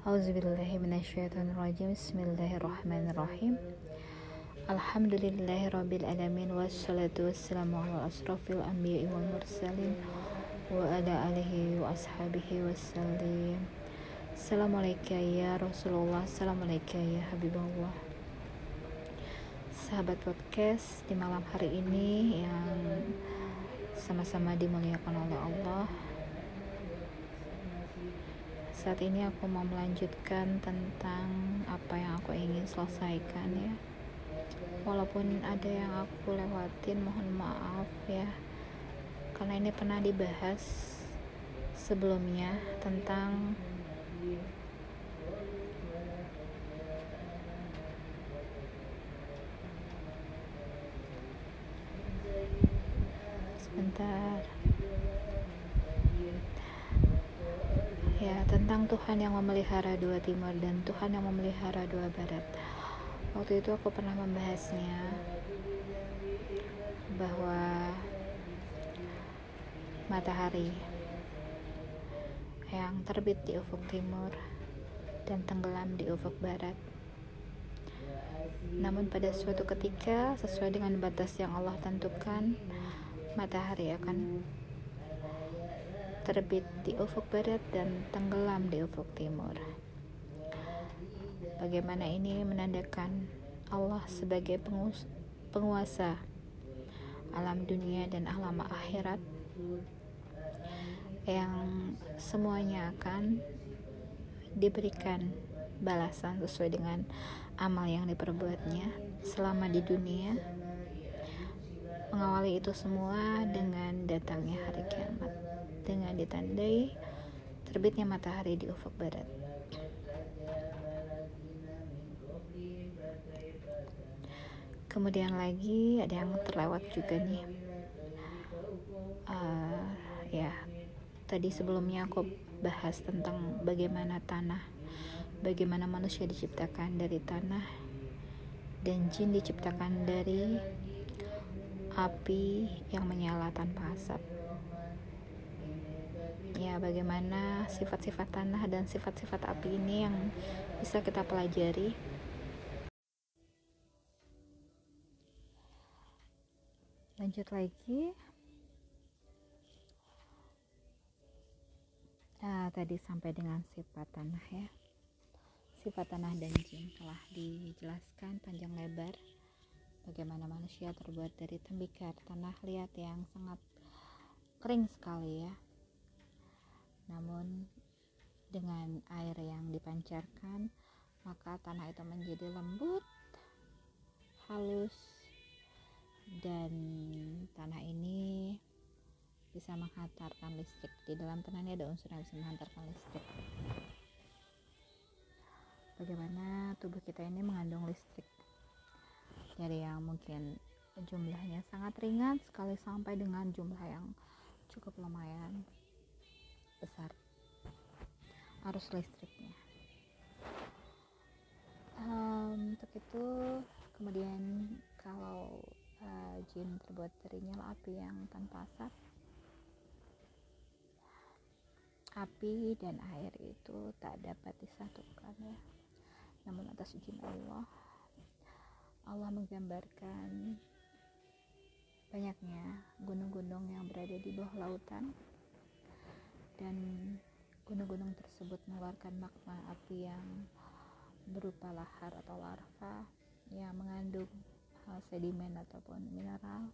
Auzubillahiminasyaitonirrajim Bismillahirrahmanirrahim. Wassalatu wassalamu ala asrafil anbiya wal mursalin Wa ala alihi wa ashabihi wassalim. Assalamualaikum ya Rasulullah Assalamualaikum ya Habibullah. Sahabat podcast di malam hari ini yang sama-sama dimuliakan oleh Allah saat ini aku mau melanjutkan tentang apa yang aku ingin selesaikan ya. Walaupun ada yang aku lewatin mohon maaf ya. Karena ini pernah dibahas sebelumnya tentang sebentar ya tentang Tuhan yang memelihara dua timur dan Tuhan yang memelihara dua barat. Waktu itu aku pernah membahasnya bahwa matahari yang terbit di ufuk timur dan tenggelam di ufuk barat. Namun pada suatu ketika sesuai dengan batas yang Allah tentukan matahari akan terbit di ufuk barat dan tenggelam di ufuk timur. Bagaimana ini menandakan Allah sebagai penguasa alam dunia dan alam akhirat yang semuanya akan diberikan balasan sesuai dengan amal yang diperbuatnya selama di dunia mengawali itu semua dengan datangnya hari kiamat dengan ditandai terbitnya matahari di ufuk barat. Kemudian lagi ada yang terlewat juga nih. Uh, ya, tadi sebelumnya aku bahas tentang bagaimana tanah, bagaimana manusia diciptakan dari tanah dan jin diciptakan dari api yang menyala tanpa asap ya bagaimana sifat-sifat tanah dan sifat-sifat api ini yang bisa kita pelajari? Lanjut lagi. Nah tadi sampai dengan sifat tanah ya. Sifat tanah dan jin telah dijelaskan panjang lebar. Bagaimana manusia terbuat dari tembikar tanah liat yang sangat kering sekali ya namun dengan air yang dipancarkan, maka tanah itu menjadi lembut, halus, dan tanah ini bisa menghantarkan listrik. Di dalam tanah ini ada unsur yang bisa menghantarkan listrik. Bagaimana tubuh kita ini mengandung listrik dari yang mungkin jumlahnya sangat ringan sekali sampai dengan jumlah yang cukup lumayan besar. Arus listriknya. Um, untuk itu kemudian kalau uh, jin terbuat dari nyala api yang tanpa asap api dan air itu tak dapat disatukan ya. Namun atas izin Allah Allah menggambarkan banyaknya gunung-gunung yang berada di bawah lautan dan gunung-gunung tersebut mengeluarkan magma api yang berupa lahar atau larva yang mengandung uh, sedimen ataupun mineral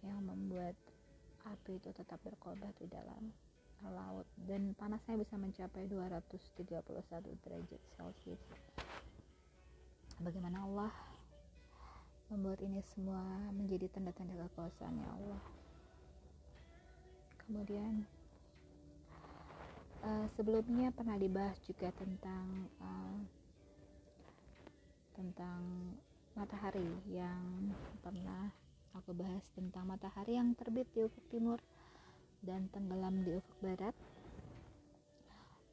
yang membuat api itu tetap berkobar di dalam laut. Dan panasnya bisa mencapai 231 derajat celcius. Bagaimana Allah membuat ini semua menjadi tanda-tanda kekuasaan ya Allah? Kemudian uh, sebelumnya pernah dibahas juga tentang uh, tentang matahari yang pernah aku bahas tentang matahari yang terbit di ufuk timur dan tenggelam di ufuk barat.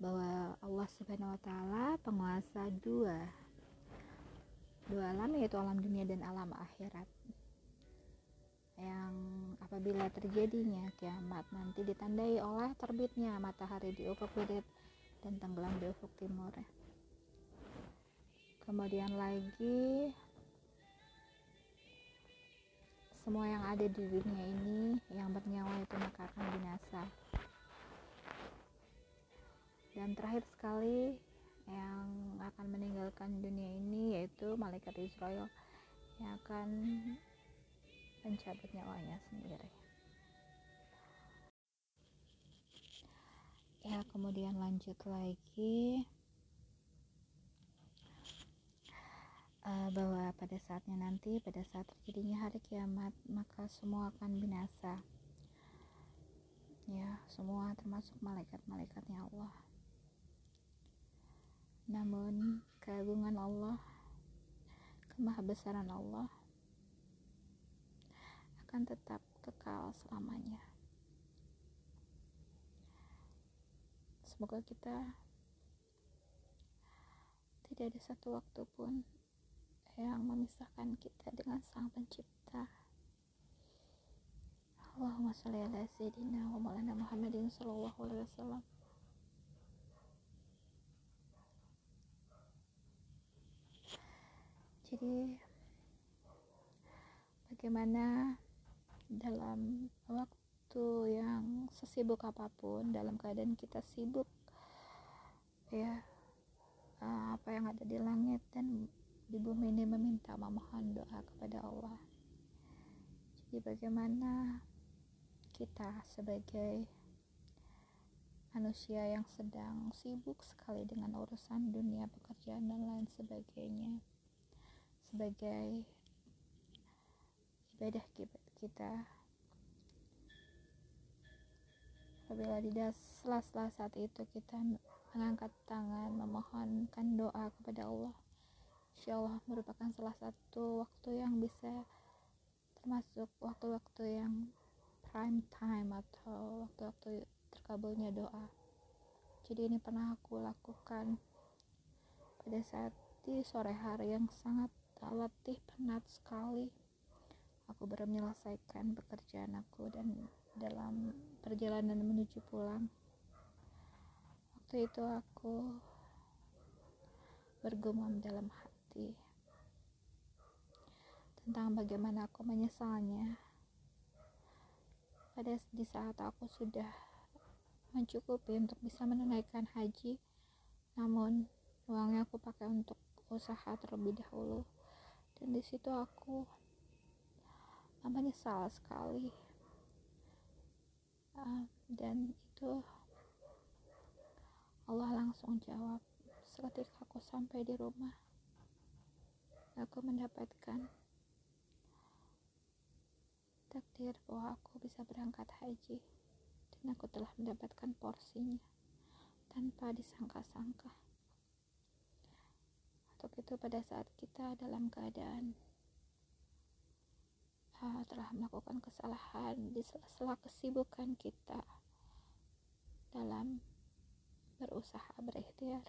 Bahwa Allah Subhanahu wa taala penguasa dua dua alam yaitu alam dunia dan alam akhirat yang apabila terjadinya kiamat nanti ditandai oleh terbitnya matahari di ufuk barat dan tenggelam di ufuk timur. Kemudian lagi semua yang ada di dunia ini yang bernyawa itu maka akan binasa. Dan terakhir sekali yang akan meninggalkan dunia ini yaitu malaikat Israel yang akan mencabut nyawanya sendiri. Ya kemudian lanjut lagi. Uh, bahwa pada saatnya nanti pada saat terjadinya hari kiamat maka semua akan binasa. Ya semua termasuk malaikat-malaikatnya Allah. Namun keagungan Allah kemahabesaran Allah akan tetap kekal selamanya. Semoga kita tidak ada satu waktu pun yang memisahkan kita dengan sang pencipta. Allahumma sholli ala sayyidina wa maulana Muhammadin sallallahu alaihi wasallam. Jadi bagaimana dalam waktu yang sesibuk apa pun dalam keadaan kita sibuk ya eh, apa yang ada di langit dan di bumi ini meminta memohon doa kepada Allah. Jadi bagaimana kita sebagai manusia yang sedang sibuk sekali dengan urusan dunia pekerjaan dan lain sebagainya sebagai ibadah kita apabila di sela-sela saat itu kita mengangkat tangan memohonkan doa kepada Allah. Insya Allah merupakan salah satu waktu yang bisa termasuk waktu-waktu yang prime time atau waktu-waktu terkabulnya doa. Jadi ini pernah aku lakukan pada saat di sore hari yang sangat letih penat sekali aku baru menyelesaikan pekerjaan aku dan dalam perjalanan menuju pulang. Waktu itu aku bergumam dalam hati tentang bagaimana aku menyesalnya. Pada di saat aku sudah mencukupi untuk bisa menunaikan haji namun uangnya aku pakai untuk usaha terlebih dahulu. Dan di situ aku menyesal sekali. Uh, dan itu Allah langsung jawab seketika aku sampai di rumah aku mendapatkan takdir bahwa aku bisa berangkat haji dan aku telah mendapatkan porsinya tanpa disangka-sangka. Untuk itu pada saat kita dalam keadaan telah melakukan kesalahan di sela-sela kesibukan kita dalam berusaha berikhtiar.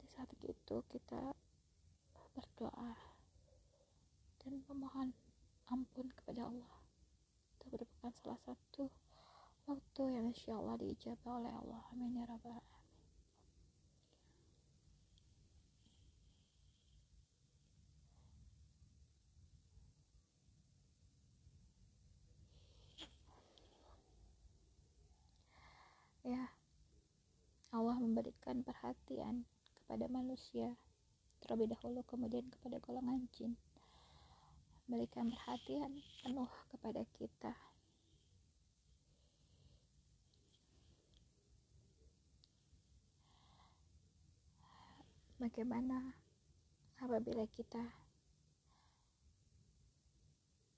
Di saat itu kita berdoa dan memohon ampun kepada Allah. Itu merupakan salah satu waktu yang insya Allah diijabah oleh Allah. Amin ya rabbal ya. Allah memberikan perhatian kepada manusia terlebih dahulu kemudian kepada golongan jin. Memberikan perhatian penuh kepada kita. Bagaimana apabila kita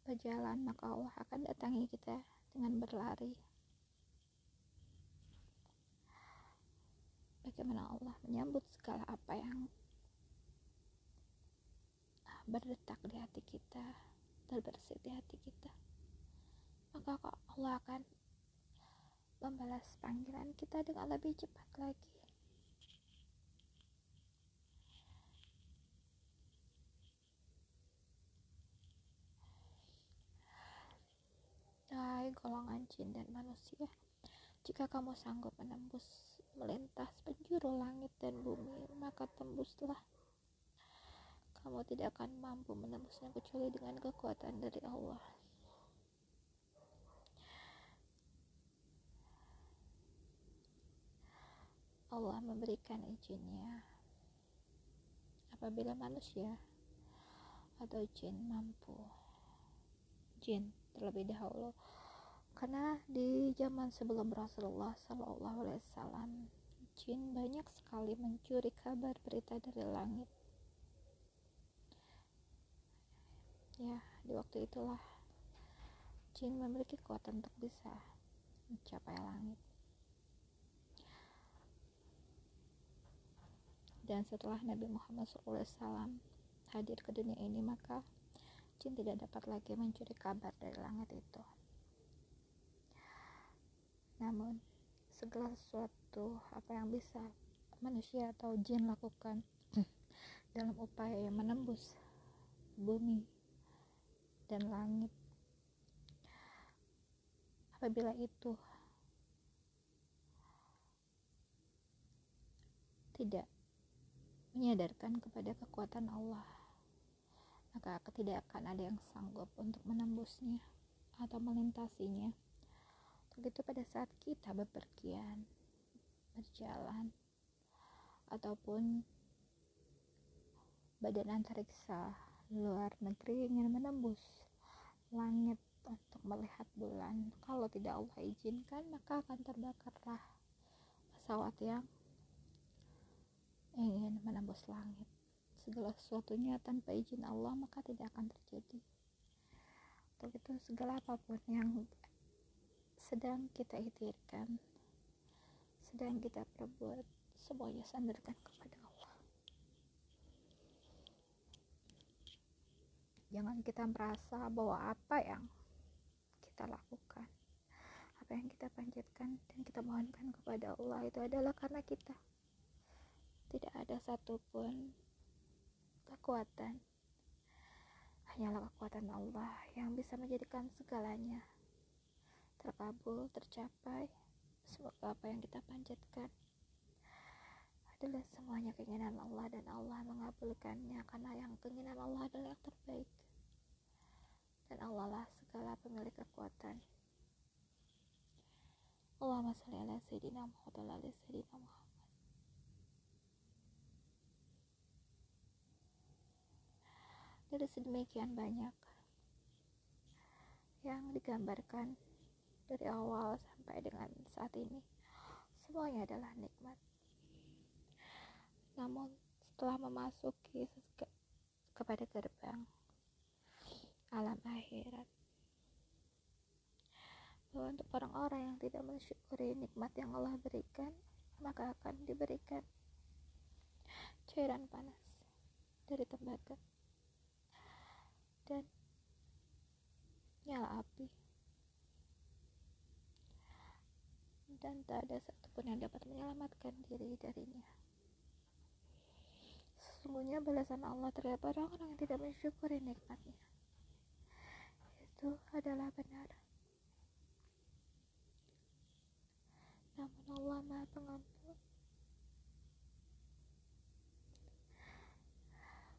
berjalan maka Allah akan datangi kita dengan berlari bagaimana Allah menyambut segala apa yang berdetak di hati kita terbersit di hati kita? Maka Allah akan membalas panggilan kita dengan lebih cepat lagi? Hai golongan jin dan manusia jika kamu sanggup menembus melintas penjuru langit dan bumi maka tembuslah. Kamu tidak akan mampu menembusnya kecuali dengan kekuatan dari Allah. Allah memberikan izinnya. Apabila manusia atau jin mampu jin terlebih dahulu karena di zaman sebelum Rasulullah Wasallam jin banyak sekali mencuri kabar berita dari langit. Ya di waktu itulah jin memiliki kekuatan untuk bisa mencapai langit. Dan setelah Nabi Muhammad SAW hadir ke dunia ini maka jin tidak dapat lagi mencuri kabar dari langit itu namun segala sesuatu apa yang bisa manusia atau jin lakukan dalam upaya yang menembus bumi dan langit apabila itu tidak menyadarkan kepada kekuatan Allah maka tidak akan ada yang sanggup untuk menembusnya atau melintasinya. Begitu pada saat kita bepergian, berjalan, ataupun badan antariksa luar negeri ingin menembus langit untuk melihat bulan. Kalau tidak Allah izinkan, maka akan terbakarlah pesawat yang ingin menembus langit segala sesuatunya tanpa izin Allah maka tidak akan terjadi untuk itu segala apa pun yang sedang kita ikhtirkan sedang kita perbuat semuanya sandarkan kepada Allah. Jangan kita merasa bahwa apa yang kita lakukan apa yang kita panjatkan dan kita mohonkan kepada Allah itu adalah karena kita. Tidak ada satupun kekuatan. Hanyalah kekuatan Allah yang bisa menjadikan segalanya terkabul, tercapai. Semoga apa yang kita panjatkan adalah semuanya keinginan Allah dan Allah mengabulkannya karena yang keinginan Allah adalah yang terbaik. Dan Allah lah segala pemilik kekuatan. Allahumma salli ala sayyidina Muhammad wa ala sayyidina Muhammad. dari sedemikian banyak yang digambarkan dari awal sampai dengan saat ini. Semuanya adalah nikmat. Namun setelah memasuki kepada gerbang alam akhirat bahwa untuk orang-orang yang tidak mensyukuri nikmat yang Allah berikan maka akan diberikan cairan panas dari tembaga dan nyala api dan tak ada satupun yang dapat menyelamatkan diri darinya. Sesungguhnya balasan Allah terhadap orang-orang yang tidak mensyukuri nikmatnya itu adalah benar. Namun Allah maha pengampun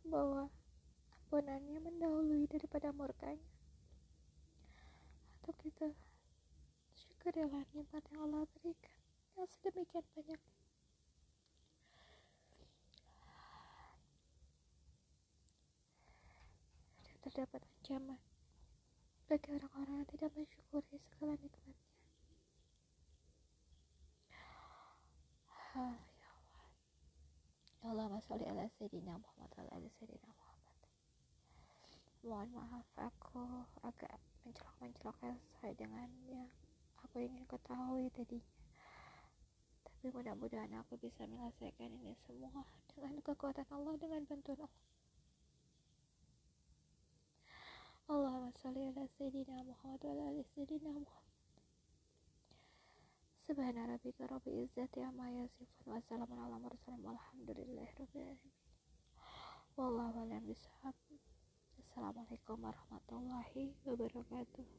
bahwa ampunannya mendahului daripada murkanya. Atau kita syukurilah nikmat yang Allah berikan. Yang sedemikian banyak. Dan terdapat ancaman bagi orang-orang yang tidak mensyukuri segala nikmatnya. Ya Allah. Ya Allah masya ala Sayyidina Muhammad ala Sayyidina Muhammad. Mohon maaf aku agak mencelok-mencelok sesuai dengan yang aku ingin ketahui tadinya. Tapi mudah-mudahan aku bisa menyelesaikan ini semua dengan kekuatan Allah dengan bantuan Allah. Allahumma salli ala sayyidina Muhammad wa ala sayyidina Muhammad. Subhana rabbika rabbil izzati amma yasifun wa salamun ala mursalin walhamdulillahi rabbil alamin. Wallahu a'lam bishawab. Assalamualaikum warahmatullahi wabarakatuh